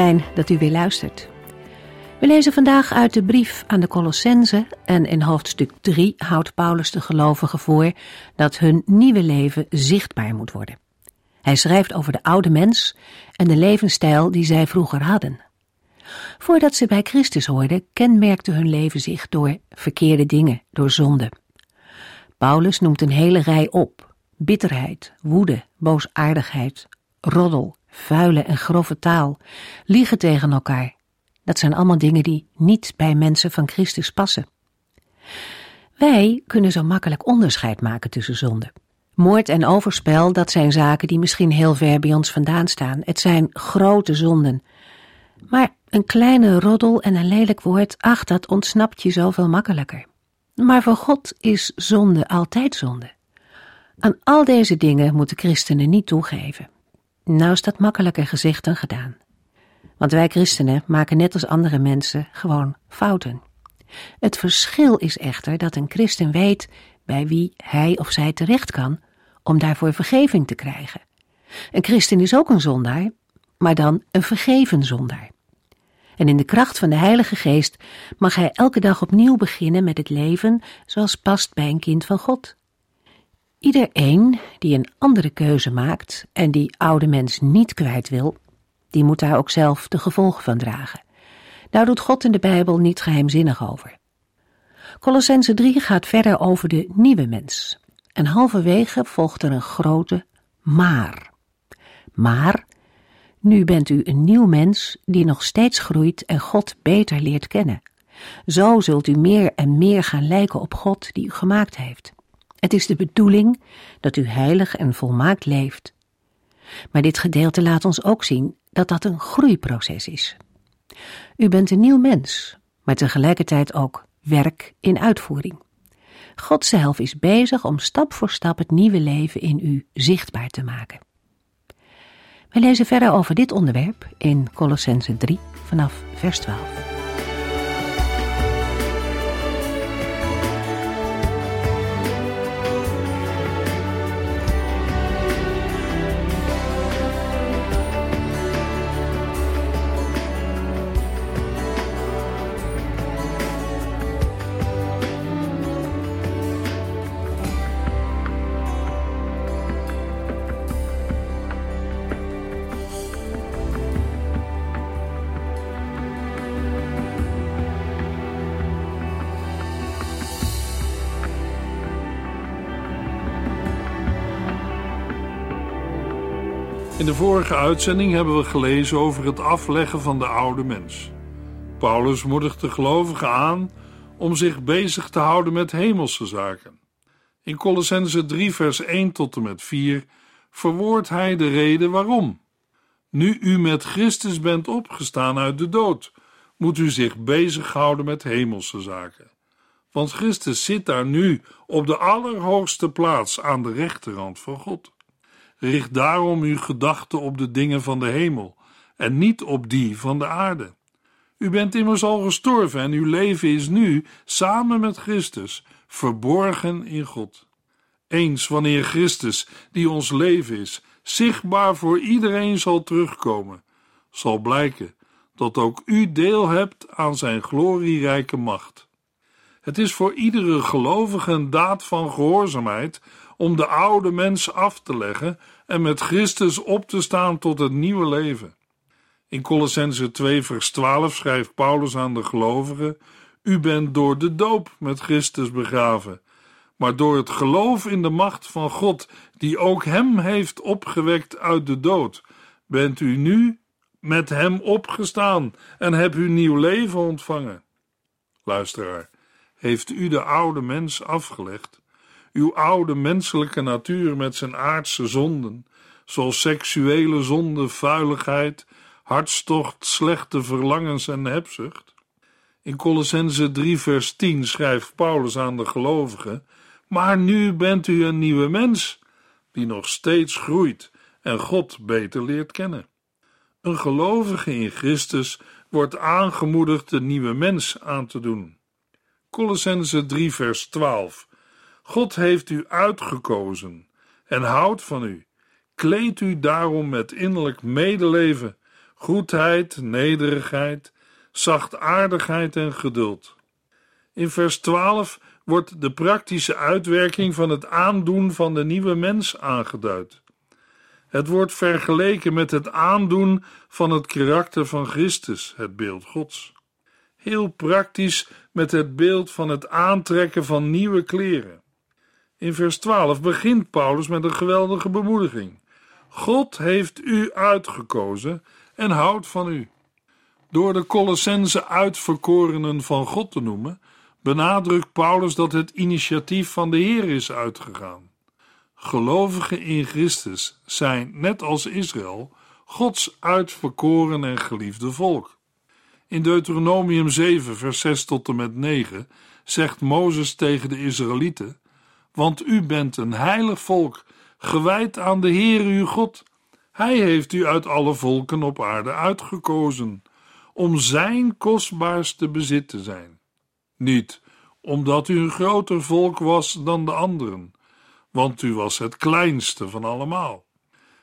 Fijn dat u weer luistert. We lezen vandaag uit de brief aan de Colossense en in hoofdstuk 3 houdt Paulus de gelovigen voor dat hun nieuwe leven zichtbaar moet worden. Hij schrijft over de oude mens en de levensstijl die zij vroeger hadden. Voordat ze bij Christus hoorden, kenmerkte hun leven zich door verkeerde dingen, door zonde. Paulus noemt een hele rij op: bitterheid, woede, boosaardigheid, roddel, vuile en grove taal, liegen tegen elkaar. Dat zijn allemaal dingen die niet bij mensen van Christus passen. Wij kunnen zo makkelijk onderscheid maken tussen zonde. Moord en overspel, dat zijn zaken die misschien heel ver bij ons vandaan staan. Het zijn grote zonden. Maar een kleine roddel en een lelijk woord, ach, dat ontsnapt je zoveel makkelijker. Maar voor God is zonde altijd zonde. Aan al deze dingen moeten christenen niet toegeven. Nou is dat makkelijker gezegd dan gedaan. Want wij christenen maken net als andere mensen gewoon fouten. Het verschil is echter dat een christen weet bij wie hij of zij terecht kan om daarvoor vergeving te krijgen. Een christen is ook een zondaar, maar dan een vergeven zondaar. En in de kracht van de Heilige Geest mag hij elke dag opnieuw beginnen met het leven zoals past bij een kind van God. Iedereen die een andere keuze maakt en die oude mens niet kwijt wil, die moet daar ook zelf de gevolgen van dragen. Daar doet God in de Bijbel niet geheimzinnig over. Colossense 3 gaat verder over de nieuwe mens. En halverwege volgt er een grote maar. Maar, nu bent u een nieuw mens die nog steeds groeit en God beter leert kennen. Zo zult u meer en meer gaan lijken op God die u gemaakt heeft. Het is de bedoeling dat u heilig en volmaakt leeft. Maar dit gedeelte laat ons ook zien dat dat een groeiproces is. U bent een nieuw mens, maar tegelijkertijd ook werk in uitvoering. God zelf is bezig om stap voor stap het nieuwe leven in u zichtbaar te maken. We lezen verder over dit onderwerp in Colossense 3 vanaf vers 12. De vorige uitzending hebben we gelezen over het afleggen van de oude mens. Paulus moedigt de gelovigen aan om zich bezig te houden met hemelse zaken. In Colossense 3 vers 1 tot en met 4 verwoordt hij de reden waarom. Nu u met Christus bent opgestaan uit de dood, moet u zich bezighouden met hemelse zaken. Want Christus zit daar nu op de allerhoogste plaats aan de rechterhand van God. Richt daarom uw gedachten op de dingen van de hemel en niet op die van de aarde. U bent immers al gestorven en uw leven is nu, samen met Christus, verborgen in God. Eens wanneer Christus, die ons leven is, zichtbaar voor iedereen zal terugkomen, zal blijken dat ook u deel hebt aan zijn glorierijke macht. Het is voor iedere gelovige een daad van gehoorzaamheid om de oude mens af te leggen en met Christus op te staan tot het nieuwe leven. In Colossense 2 vers 12 schrijft Paulus aan de gelovigen: U bent door de doop met Christus begraven, maar door het geloof in de macht van God, die ook hem heeft opgewekt uit de dood, bent u nu met hem opgestaan en hebt u nieuw leven ontvangen. Luisteraar, heeft u de oude mens afgelegd? Uw oude menselijke natuur met zijn aardse zonden, zoals seksuele zonde, vuiligheid, hartstocht, slechte verlangens en hebzucht? In Colossense 3 vers 10 schrijft Paulus aan de gelovigen, maar nu bent u een nieuwe mens, die nog steeds groeit en God beter leert kennen. Een gelovige in Christus wordt aangemoedigd de nieuwe mens aan te doen. Colossense 3 vers 12 God heeft u uitgekozen en houdt van u. Kleed u daarom met innerlijk medeleven, goedheid, nederigheid, zachtaardigheid en geduld. In vers 12 wordt de praktische uitwerking van het aandoen van de nieuwe mens aangeduid. Het wordt vergeleken met het aandoen van het karakter van Christus, het beeld Gods. Heel praktisch met het beeld van het aantrekken van nieuwe kleren. In vers 12 begint Paulus met een geweldige bemoediging. God heeft u uitgekozen en houdt van u. Door de Colossense uitverkorenen van God te noemen, benadrukt Paulus dat het initiatief van de Heer is uitgegaan. Gelovigen in Christus zijn, net als Israël, Gods uitverkoren en geliefde volk. In Deuteronomium 7, vers 6 tot en met 9 zegt Mozes tegen de Israëlieten: Want u bent een heilig volk, gewijd aan de Heer uw God. Hij heeft u uit alle volken op aarde uitgekozen, om zijn kostbaarste bezit te zijn. Niet omdat u een groter volk was dan de anderen, want u was het kleinste van allemaal.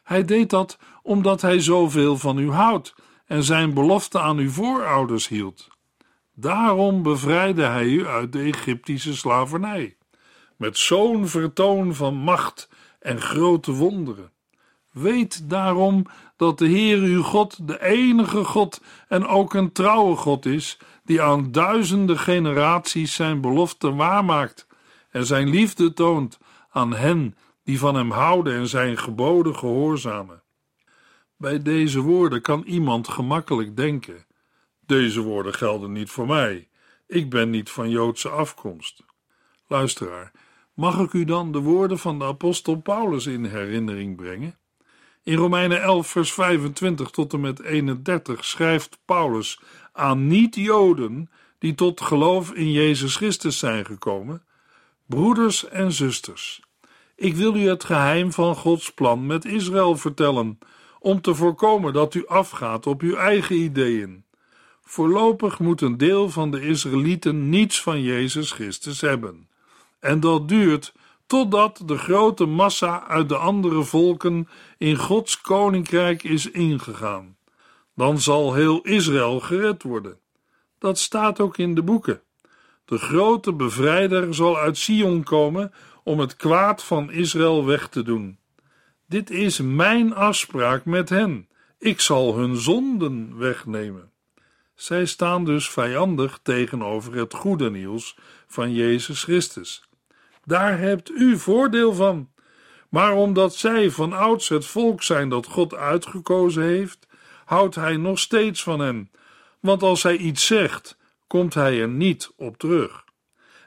Hij deed dat omdat hij zoveel van u houdt en zijn belofte aan uw voorouders hield. Daarom bevrijdde hij u uit de Egyptische slavernij, met zo'n vertoon van macht en grote wonderen. Weet daarom dat de Heer uw God de enige God en ook een trouwe God is, die aan duizenden generaties zijn belofte waarmaakt en zijn liefde toont aan hen die van hem houden en zijn geboden gehoorzamen. Bij deze woorden kan iemand gemakkelijk denken: deze woorden gelden niet voor mij. Ik ben niet van Joodse afkomst. Luisteraar, mag ik u dan de woorden van de apostel Paulus in herinnering brengen? In Romeinen 11, vers 25 tot en met 31 schrijft Paulus aan niet-Joden die tot geloof in Jezus Christus zijn gekomen: Broeders en zusters, ik wil u het geheim van Gods plan met Israël vertellen, om te voorkomen dat u afgaat op uw eigen ideeën. Voorlopig moet een deel van de Israëlieten niets van Jezus Christus hebben. En dat duurt totdat de grote massa uit de andere volken in Gods koninkrijk is ingegaan. Dan zal heel Israël gered worden. Dat staat ook in de boeken. De grote bevrijder zal uit Sion komen om het kwaad van Israël weg te doen. Dit is mijn afspraak met hen. Ik zal hun zonden wegnemen. Zij staan dus vijandig tegenover het goede nieuws van Jezus Christus. Daar hebt u voordeel van. Maar omdat zij van ouds het volk zijn dat God uitgekozen heeft, houdt hij nog steeds van hen. Want als hij iets zegt, komt hij er niet op terug.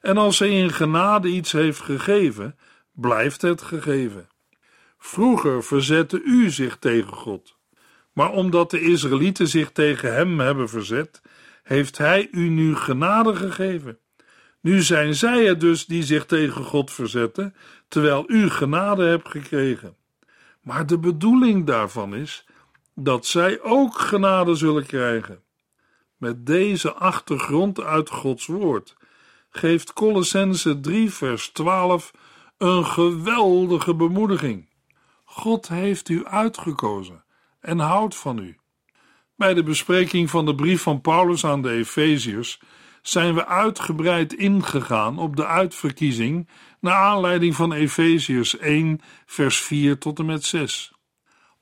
En als hij in genade iets heeft gegeven, blijft het gegeven. Vroeger verzette u zich tegen God. Maar omdat de Israëlieten zich tegen hem hebben verzet, heeft hij u nu genade gegeven. Nu zijn zij het dus die zich tegen God verzetten, terwijl u genade hebt gekregen. Maar de bedoeling daarvan is dat zij ook genade zullen krijgen. Met deze achtergrond uit Gods woord geeft Colossense 3 vers 12 een geweldige bemoediging. God heeft u uitgekozen en houdt van u. Bij de bespreking van de brief van Paulus aan de Efeziërs zijn we uitgebreid ingegaan op de uitverkiezing naar aanleiding van Efeziërs 1, vers 4 tot en met 6.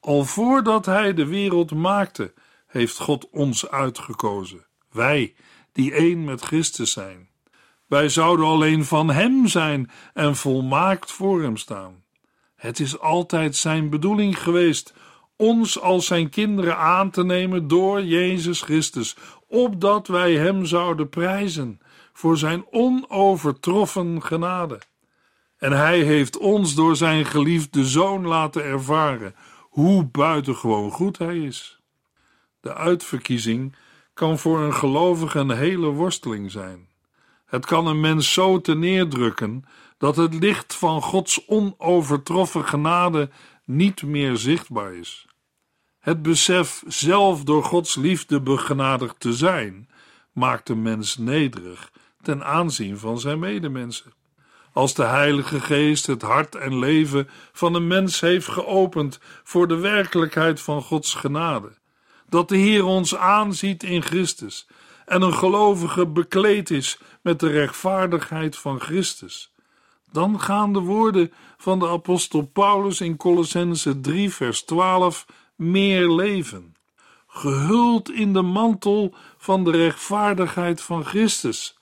Al voordat Hij de wereld maakte, heeft God ons uitgekozen, wij die één met Christus zijn. Wij zouden alleen van Hem zijn en volmaakt voor Hem staan. Het is altijd Zijn bedoeling geweest ons als Zijn kinderen aan te nemen door Jezus Christus, opdat wij Hem zouden prijzen voor Zijn onovertroffen genade. En Hij heeft ons door Zijn geliefde Zoon laten ervaren hoe buitengewoon goed Hij is. De uitverkiezing kan voor een gelovige een hele worsteling zijn. Het kan een mens zo te neerdrukken dat het licht van Gods onovertroffen genade niet meer zichtbaar is. Het besef zelf door Gods liefde begenadigd te zijn, maakt de mens nederig ten aanzien van zijn medemensen. Als de Heilige Geest het hart en leven van een mens heeft geopend voor de werkelijkheid van Gods genade, dat de Heer ons aanziet in Christus en een gelovige bekleed is met de rechtvaardigheid van Christus, dan gaan de woorden van de apostel Paulus in Colossense 3 vers 12 meer leven, gehuld in de mantel van de rechtvaardigheid van Christus.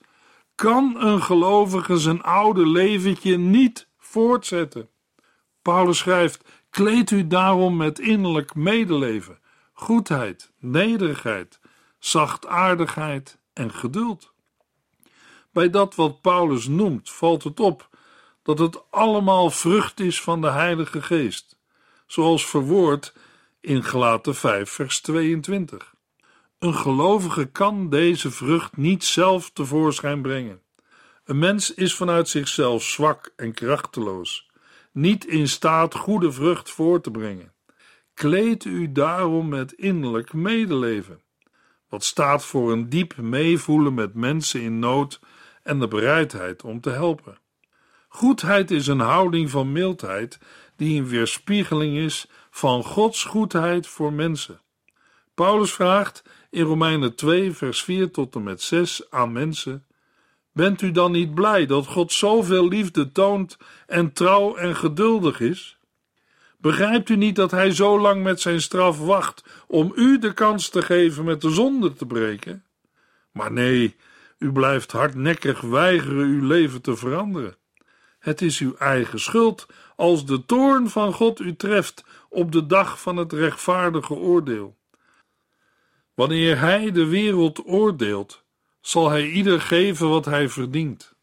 Kan een gelovige zijn oude leventje niet voortzetten? Paulus schrijft: Kleed u daarom met innerlijk medeleven, goedheid, nederigheid, zachtaardigheid en geduld. Bij dat wat Paulus noemt, valt het op dat het allemaal vrucht is van de Heilige Geest, zoals verwoord in Galaten 5, vers 22. Een gelovige kan deze vrucht niet zelf tevoorschijn brengen. Een mens is vanuit zichzelf zwak en krachteloos, niet in staat goede vrucht voor te brengen. Kleed u daarom met innerlijk medeleven, wat staat voor een diep meevoelen met mensen in nood en de bereidheid om te helpen. Goedheid is een houding van mildheid die een weerspiegeling is van Gods goedheid voor mensen. Paulus vraagt in Romeinen 2, vers 4 tot en met 6 aan mensen: Bent u dan niet blij dat God zoveel liefde toont en trouw en geduldig is? Begrijpt u niet dat Hij zo lang met zijn straf wacht om u de kans te geven met de zonde te breken? Maar nee, u blijft hardnekkig weigeren uw leven te veranderen. Het is uw eigen schuld als de toorn van God u treft op de dag van het rechtvaardige oordeel. Wanneer Hij de wereld oordeelt, zal Hij ieder geven wat hij verdient.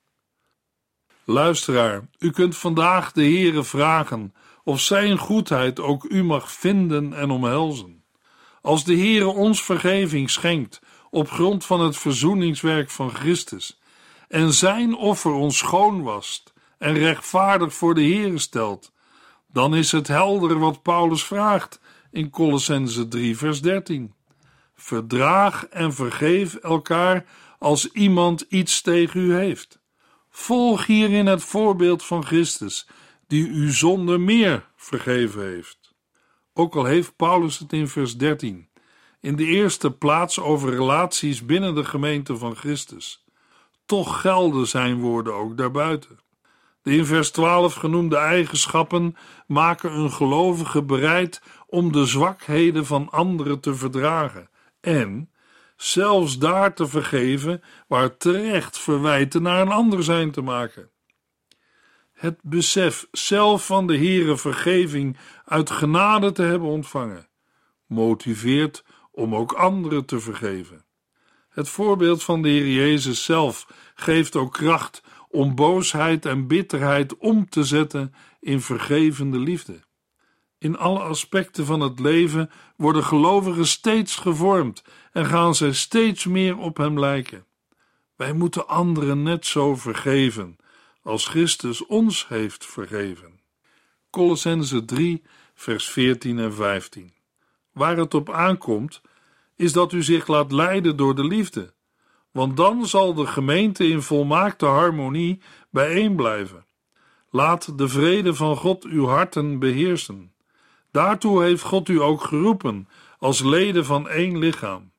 Luisteraar, u kunt vandaag de Heere vragen of Zijn goedheid ook u mag vinden en omhelzen. Als de Heere ons vergeving schenkt op grond van het verzoeningswerk van Christus en Zijn offer ons schoon wast en rechtvaardig voor de Heere stelt, dan is het helder wat Paulus vraagt in Colossense 3 vers 13. Verdraag en vergeef elkaar als iemand iets tegen u heeft. Volg hierin het voorbeeld van Christus, die u zonder meer vergeven heeft. Ook al heeft Paulus het in vers 13 in de eerste plaats over relaties binnen de gemeente van Christus. Toch gelden zijn woorden ook daarbuiten. De in vers 12 genoemde eigenschappen maken een gelovige bereid om de zwakheden van anderen te verdragen en zelfs daar te vergeven waar terecht verwijten naar een ander zijn te maken. Het besef zelf van de Heere vergeving uit genade te hebben ontvangen, motiveert om ook anderen te vergeven. Het voorbeeld van de Heer Jezus zelf geeft ook kracht om boosheid en bitterheid om te zetten in vergevende liefde. In alle aspecten van het leven worden gelovigen steeds gevormd en gaan zij steeds meer op Hem lijken. Wij moeten anderen net zo vergeven als Christus ons heeft vergeven. Colossense 3, vers 14 en 15. Waar het op aankomt, is dat u zich laat leiden door de liefde, want dan zal de gemeente in volmaakte harmonie bijeen blijven. Laat de vrede van God uw harten beheersen. Daartoe heeft God u ook geroepen als leden van één lichaam.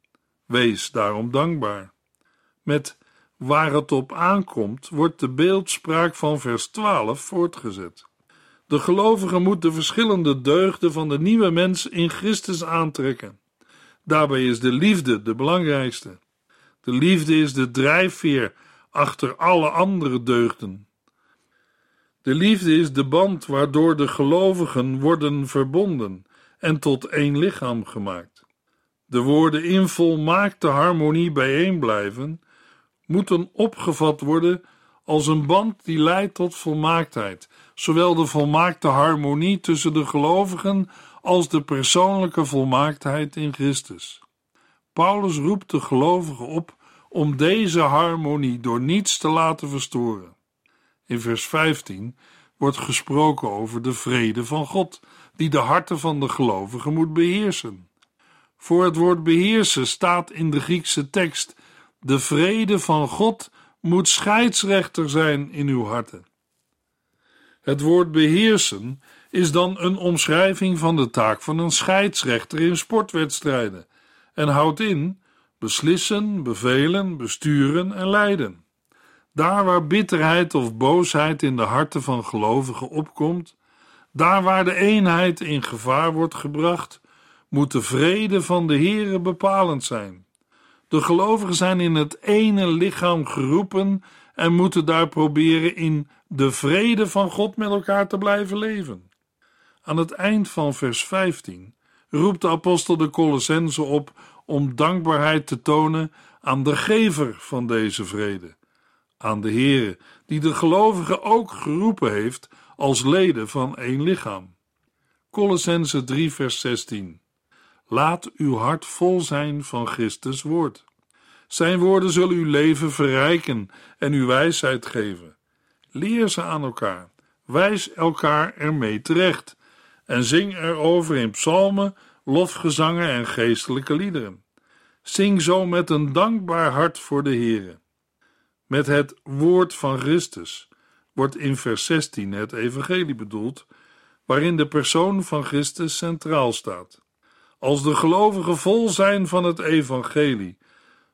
Wees daarom dankbaar. Met waar het op aankomt, wordt de beeldspraak van vers 12 voortgezet. De gelovige moet de verschillende deugden van de nieuwe mens in Christus aantrekken. Daarbij is de liefde de belangrijkste. De liefde is de drijfveer achter alle andere deugden. De liefde is de band waardoor de gelovigen worden verbonden en tot één lichaam gemaakt. De woorden in volmaakte harmonie bijeen blijven moeten opgevat worden als een band die leidt tot volmaaktheid, zowel de volmaakte harmonie tussen de gelovigen als de persoonlijke volmaaktheid in Christus. Paulus roept de gelovigen op om deze harmonie door niets te laten verstoren. In vers 15 wordt gesproken over de vrede van God, die de harten van de gelovigen moet beheersen. Voor het woord beheersen staat in de Griekse tekst: de vrede van God moet scheidsrechter zijn in uw harten. Het woord beheersen is dan een omschrijving van de taak van een scheidsrechter in sportwedstrijden en houdt in beslissen, bevelen, besturen en leiden. Daar waar bitterheid of boosheid in de harten van gelovigen opkomt, daar waar de eenheid in gevaar wordt gebracht, moet de vrede van de Heere bepalend zijn. De gelovigen zijn in het ene lichaam geroepen en moeten daar proberen in de vrede van God met elkaar te blijven leven. Aan het eind van vers 15 roept de apostel de Colossense op om dankbaarheid te tonen aan de gever van deze vrede, aan de Heere, die de gelovigen ook geroepen heeft als leden van één lichaam. Colossense 3 vers 16 Laat uw hart vol zijn van Christus woord. Zijn woorden zullen uw leven verrijken en uw wijsheid geven. Leer ze aan elkaar, wijs elkaar ermee terecht en zing erover in psalmen, lofgezangen en geestelijke liederen. Zing zo met een dankbaar hart voor de Heere. Met het woord van Christus wordt in vers 16 het evangelie bedoeld, waarin de persoon van Christus centraal staat. Als de gelovigen vol zijn van het evangelie,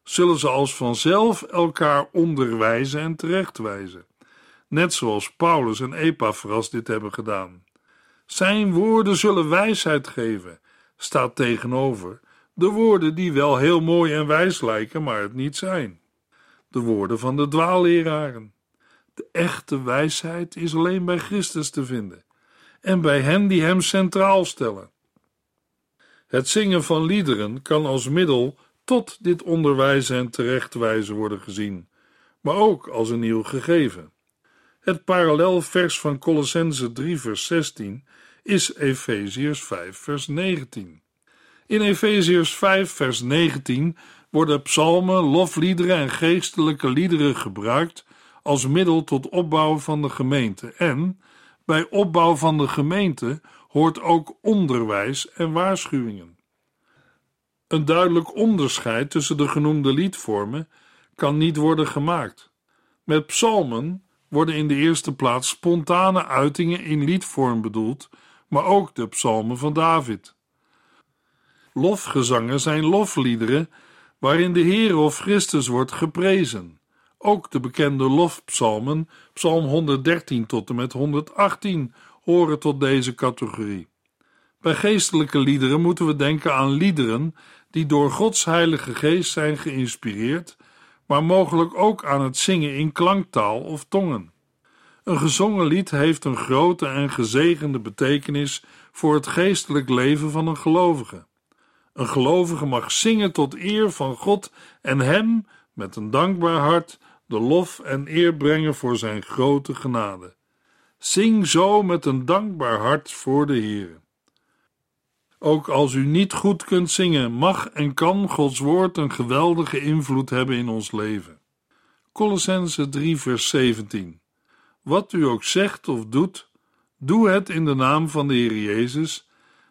zullen ze als vanzelf elkaar onderwijzen en terechtwijzen, net zoals Paulus en Epaphras dit hebben gedaan. Zijn woorden zullen wijsheid geven, staat tegenover de woorden die wel heel mooi en wijs lijken, maar het niet zijn. De woorden van de dwaalleraren. De echte wijsheid is alleen bij Christus te vinden en bij hen die hem centraal stellen. Het zingen van liederen kan als middel tot dit onderwijzen en terechtwijzen worden gezien, maar ook als een nieuw gegeven. Het parallelvers van Colossense 3 vers 16 is Efeziërs 5 vers 19. In Efeziërs 5 vers 19 worden psalmen, lofliederen en geestelijke liederen gebruikt als middel tot opbouw van de gemeente en bij opbouw van de gemeente hoort ook onderwijs en waarschuwingen. Een duidelijk onderscheid tussen de genoemde liedvormen kan niet worden gemaakt. Met psalmen worden in de eerste plaats spontane uitingen in liedvorm bedoeld, maar ook de psalmen van David. Lofgezangen zijn lofliederen waarin de Heer of Christus wordt geprezen. Ook de bekende lofpsalmen, psalm 113 tot en met 118, horen tot deze categorie. Bij geestelijke liederen moeten we denken aan liederen die door Gods Heilige Geest zijn geïnspireerd, maar mogelijk ook aan het zingen in klanktaal of tongen. Een gezongen lied heeft een grote en gezegende betekenis voor het geestelijk leven van een gelovige. Een gelovige mag zingen tot eer van God en hem met een dankbaar hart de lof en eer brengen voor zijn grote genade. Zing zo met een dankbaar hart voor de Heer. Ook als u niet goed kunt zingen, mag en kan Gods woord een geweldige invloed hebben in ons leven. Colossense 3 vers 17 Wat u ook zegt of doet, doe het in de naam van de Heer Jezus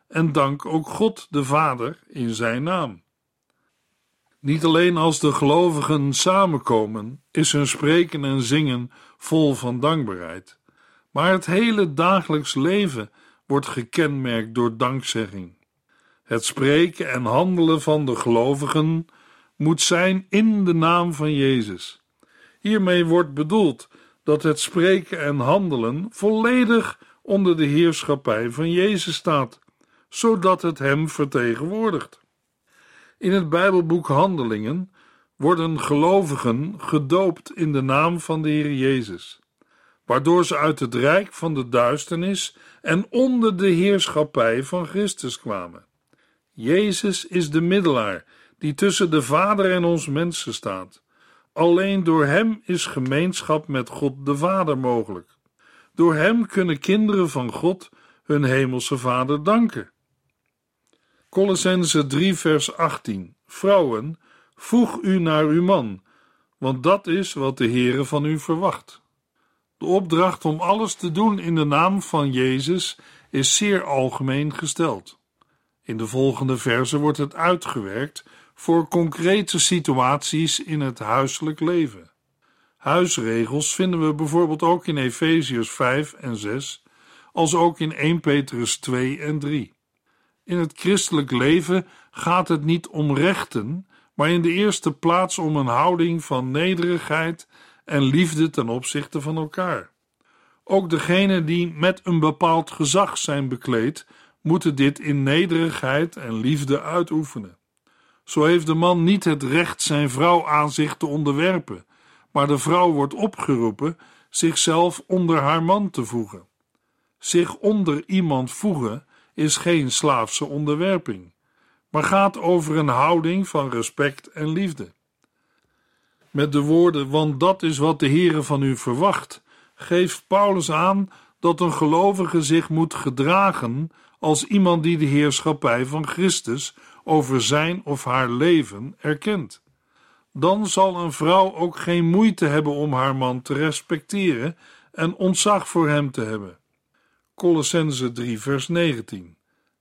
en dank ook God de Vader in zijn naam. Niet alleen als de gelovigen samenkomen, is hun spreken en zingen vol van dankbaarheid, maar het hele dagelijks leven wordt gekenmerkt door dankzegging. Het spreken en handelen van de gelovigen moet zijn in de naam van Jezus. Hiermee wordt bedoeld dat het spreken en handelen volledig onder de heerschappij van Jezus staat, zodat het Hem vertegenwoordigt. In het Bijbelboek Handelingen worden gelovigen gedoopt in de naam van de Heer Jezus, waardoor ze uit het rijk van de duisternis en onder de heerschappij van Christus kwamen. Jezus is de middelaar die tussen de Vader en ons mensen staat. Alleen door Hem is gemeenschap met God de Vader mogelijk. Door Hem kunnen kinderen van God hun hemelse Vader danken. Colossense 3 vers 18 Vrouwen, voeg u naar uw man, want dat is wat de Heere van u verwacht. De opdracht om alles te doen in de naam van Jezus is zeer algemeen gesteld. In de volgende verse wordt het uitgewerkt voor concrete situaties in het huiselijk leven. Huisregels vinden we bijvoorbeeld ook in Efeziërs 5 en 6, als ook in 1 Petrus 2 en 3. In het christelijk leven gaat het niet om rechten, maar in de eerste plaats om een houding van nederigheid en liefde ten opzichte van elkaar. Ook degenen die met een bepaald gezag zijn bekleed, moeten dit in nederigheid en liefde uitoefenen. Zo heeft de man niet het recht zijn vrouw aan zich te onderwerpen, maar de vrouw wordt opgeroepen zichzelf onder haar man te voegen. Zich onder iemand voegen is geen slaafse onderwerping, maar gaat over een houding van respect en liefde. Met de woorden, want dat is wat de Heere van u verwacht, geeft Paulus aan dat een gelovige zich moet gedragen als iemand die de heerschappij van Christus over zijn of haar leven erkent. Dan zal een vrouw ook geen moeite hebben om haar man te respecteren en ontzag voor hem te hebben. Colossense 3 vers 19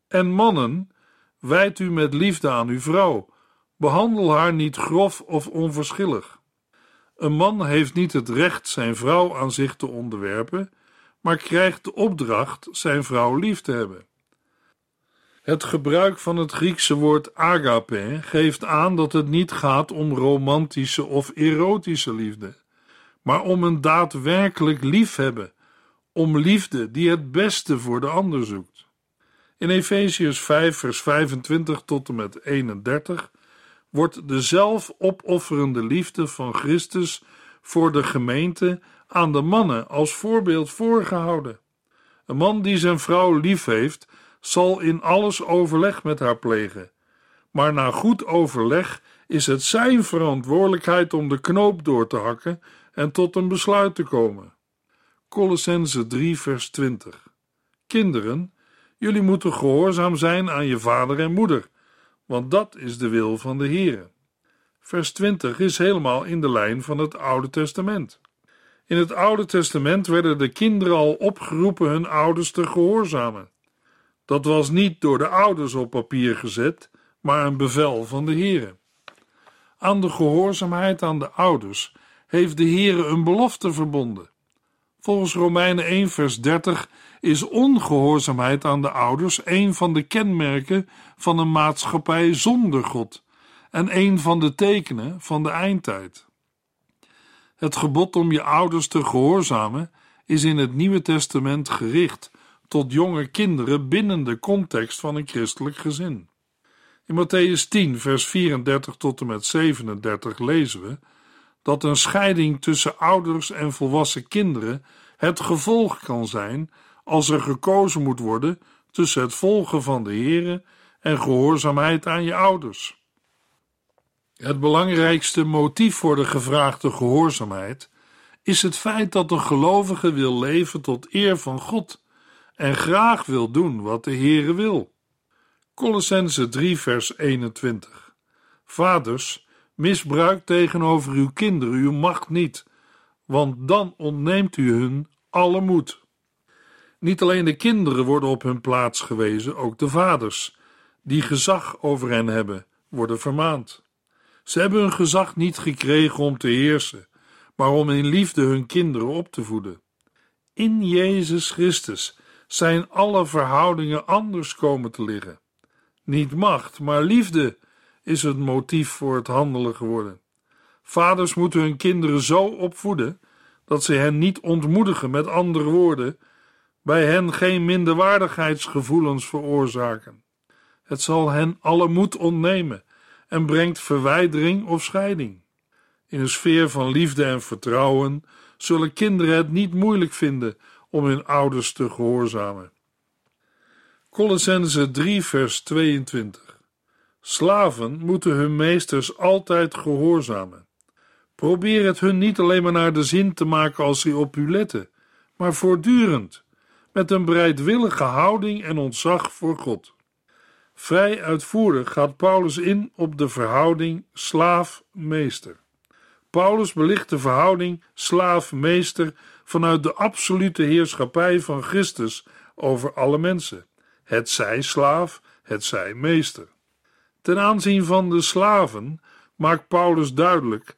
En mannen, wijd u met liefde aan uw vrouw, behandel haar niet grof of onverschillig. Een man heeft niet het recht zijn vrouw aan zich te onderwerpen, maar krijgt de opdracht zijn vrouw lief te hebben. Het gebruik van het Griekse woord agape geeft aan dat het niet gaat om romantische of erotische liefde, maar om een daadwerkelijk liefhebben, om liefde die het beste voor de ander zoekt. In Efesiërs 5, vers 25 tot en met 31 wordt de zelfopofferende liefde van Christus voor de gemeente aan de mannen als voorbeeld voorgehouden. Een man die zijn vrouw lief heeft, zal in alles overleg met haar plegen. Maar na goed overleg is het zijn verantwoordelijkheid om de knoop door te hakken en tot een besluit te komen. Colossense 3, vers 20. Kinderen, jullie moeten gehoorzaam zijn aan je vader en moeder, want dat is de wil van de Heere. Vers 20 is helemaal in de lijn van het Oude Testament. In het Oude Testament werden de kinderen al opgeroepen hun ouders te gehoorzamen. Dat was niet door de ouders op papier gezet, maar een bevel van de Heere. Aan de gehoorzaamheid aan de ouders heeft de Heere een belofte verbonden. Volgens Romeinen 1 vers 30 is ongehoorzaamheid aan de ouders een van de kenmerken van een maatschappij zonder God en een van de tekenen van de eindtijd. Het gebod om je ouders te gehoorzamen is in het Nieuwe Testament gericht tot jonge kinderen binnen de context van een christelijk gezin. In Matthäus 10, vers 34 tot en met 37 lezen we dat een scheiding tussen ouders en volwassen kinderen het gevolg kan zijn als er gekozen moet worden tussen het volgen van de Here en gehoorzaamheid aan je ouders. Het belangrijkste motief voor de gevraagde gehoorzaamheid is het feit dat een gelovige wil leven tot eer van God en graag wil doen wat de Heere wil. Colossense 3 vers 21 Vaders, misbruik tegenover uw kinderen uw macht niet, want dan ontneemt u hun alle moed. Niet alleen de kinderen worden op hun plaats gewezen, ook de vaders, die gezag over hen hebben, worden vermaand. Ze hebben hun gezag niet gekregen om te heersen, maar om in liefde hun kinderen op te voeden. In Jezus Christus zijn alle verhoudingen anders komen te liggen. Niet macht, maar liefde is het motief voor het handelen geworden. Vaders moeten hun kinderen zo opvoeden dat ze hen niet ontmoedigen, met andere woorden, bij hen geen minderwaardigheidsgevoelens veroorzaken. Het zal hen alle moed ontnemen en brengt verwijdering of scheiding. In een sfeer van liefde en vertrouwen zullen kinderen het niet moeilijk vinden om hun ouders te gehoorzamen. Colossense 3 vers 22 Slaven moeten hun meesters altijd gehoorzamen. Probeer het hun niet alleen maar naar de zin te maken als ze op u letten, maar voortdurend, met een bereidwillige houding en ontzag voor God. Vrij uitvoerig gaat Paulus in op de verhouding slaaf-meester. Paulus belicht de verhouding slaaf-meester vanuit de absolute heerschappij van Christus over alle mensen, het zij slaaf, het zij meester. Ten aanzien van de slaven maakt Paulus duidelijk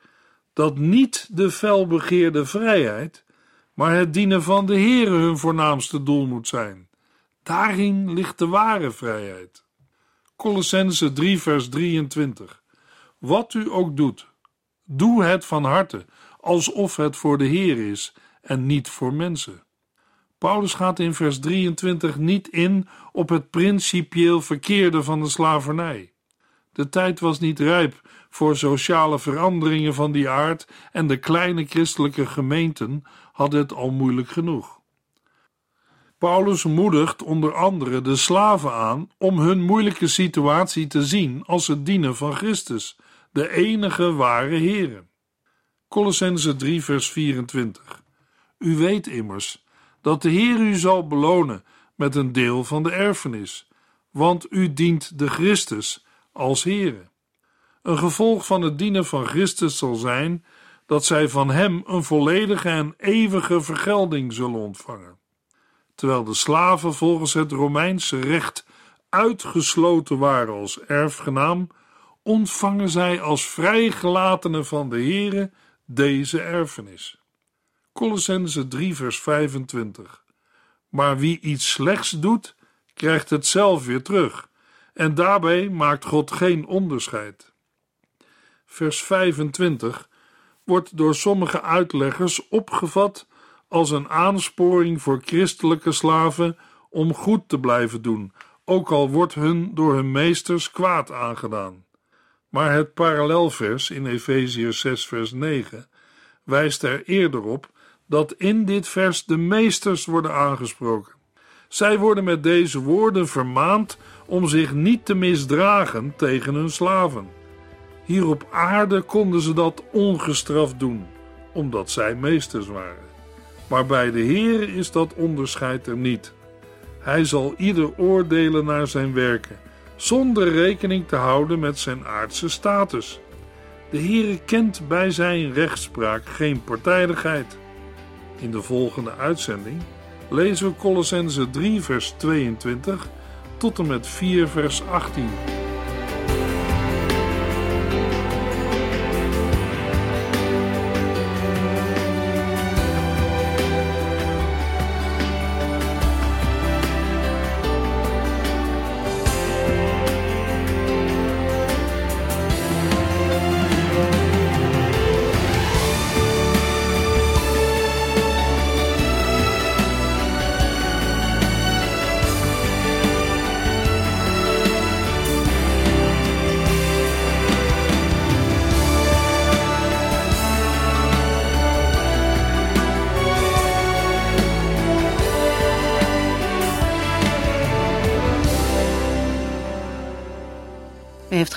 dat niet de felbegeerde vrijheid, maar het dienen van de Heere hun voornaamste doel moet zijn. Daarin ligt de ware vrijheid. Colossense 3 vers 23 Wat u ook doet, doe het van harte, alsof het voor de Heer is en niet voor mensen. Paulus gaat in vers 23 niet in op het principieel verkeerde van de slavernij. De tijd was niet rijp voor sociale veranderingen van die aard en de kleine christelijke gemeenten hadden het al moeilijk genoeg. Paulus moedigt onder andere de slaven aan om hun moeilijke situatie te zien als het dienen van Christus, de enige ware Heere. Colossense 3 vers 24 U weet immers dat de Heer u zal belonen met een deel van de erfenis, want u dient de Christus als Heere. Een gevolg van het dienen van Christus zal zijn dat zij van Hem een volledige en eeuwige vergelding zullen ontvangen. Terwijl de slaven volgens het Romeinse recht uitgesloten waren als erfgenaam, ontvangen zij als vrijgelatenen van de Heere deze erfenis. Colossense 3 vers 25 Maar wie iets slechts doet, krijgt het zelf weer terug, en daarbij maakt God geen onderscheid. Vers 25 wordt door sommige uitleggers opgevat als een aansporing voor christelijke slaven om goed te blijven doen, ook al wordt hun door hun meesters kwaad aangedaan. Maar het parallelvers in Efeziërs 6 vers 9 wijst er eerder op dat in dit vers de meesters worden aangesproken. Zij worden met deze woorden vermaand om zich niet te misdragen tegen hun slaven. Hier op aarde konden ze dat ongestraft doen, omdat zij meesters waren. Maar bij de Heer is dat onderscheid er niet. Hij zal ieder oordelen naar zijn werken, zonder rekening te houden met zijn aardse status. De Heere kent bij zijn rechtspraak geen partijdigheid. In de volgende uitzending lezen we Colossense 3 vers 22 tot en met 4 vers 18.